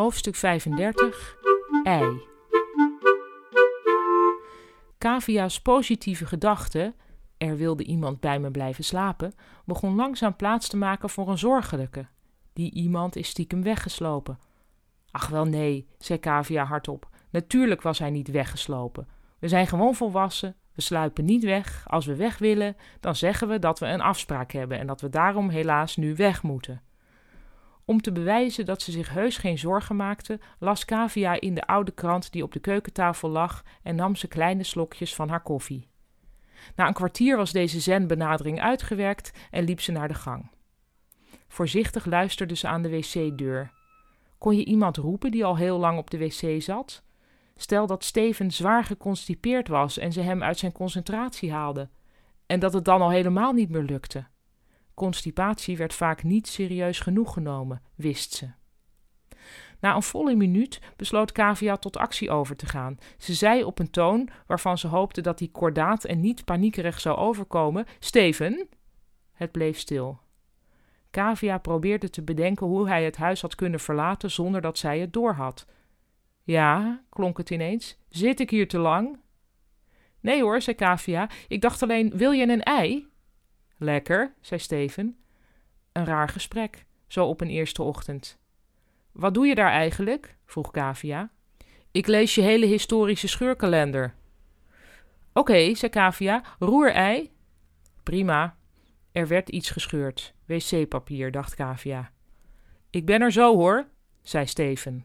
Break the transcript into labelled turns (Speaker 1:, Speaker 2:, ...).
Speaker 1: Hoofdstuk 35 Ei Cavia's positieve gedachte, er wilde iemand bij me blijven slapen, begon langzaam plaats te maken voor een zorgelijke. Die iemand is stiekem weggeslopen. Ach wel nee, zei Cavia hardop. Natuurlijk was hij niet weggeslopen. We zijn gewoon volwassen, we sluipen niet weg. Als we weg willen, dan zeggen we dat we een afspraak hebben en dat we daarom helaas nu weg moeten. Om te bewijzen dat ze zich heus geen zorgen maakte, las Cavia in de oude krant die op de keukentafel lag en nam ze kleine slokjes van haar koffie. Na een kwartier was deze zenbenadering uitgewerkt en liep ze naar de gang. Voorzichtig luisterde ze aan de wc-deur. Kon je iemand roepen die al heel lang op de wc zat? Stel dat Steven zwaar geconstipeerd was en ze hem uit zijn concentratie haalde. En dat het dan al helemaal niet meer lukte. Constipatie werd vaak niet serieus genoeg genomen, wist ze. Na een volle minuut besloot Cavia tot actie over te gaan. Ze zei op een toon waarvan ze hoopte dat hij kordaat en niet paniekerig zou overkomen: Steven? Het bleef stil. Cavia probeerde te bedenken hoe hij het huis had kunnen verlaten zonder dat zij het doorhad. Ja, klonk het ineens. Zit ik hier te lang? Nee hoor, zei Cavia. Ik dacht alleen, wil je een ei? Lekker, zei Steven. Een raar gesprek, zo op een eerste ochtend. Wat doe je daar eigenlijk? vroeg Cavia. Ik lees je hele historische scheurkalender. Oké, okay, zei Cavia. Roerei? Prima. Er werd iets gescheurd. Wc-papier, dacht Cavia. Ik ben er zo hoor, zei Steven.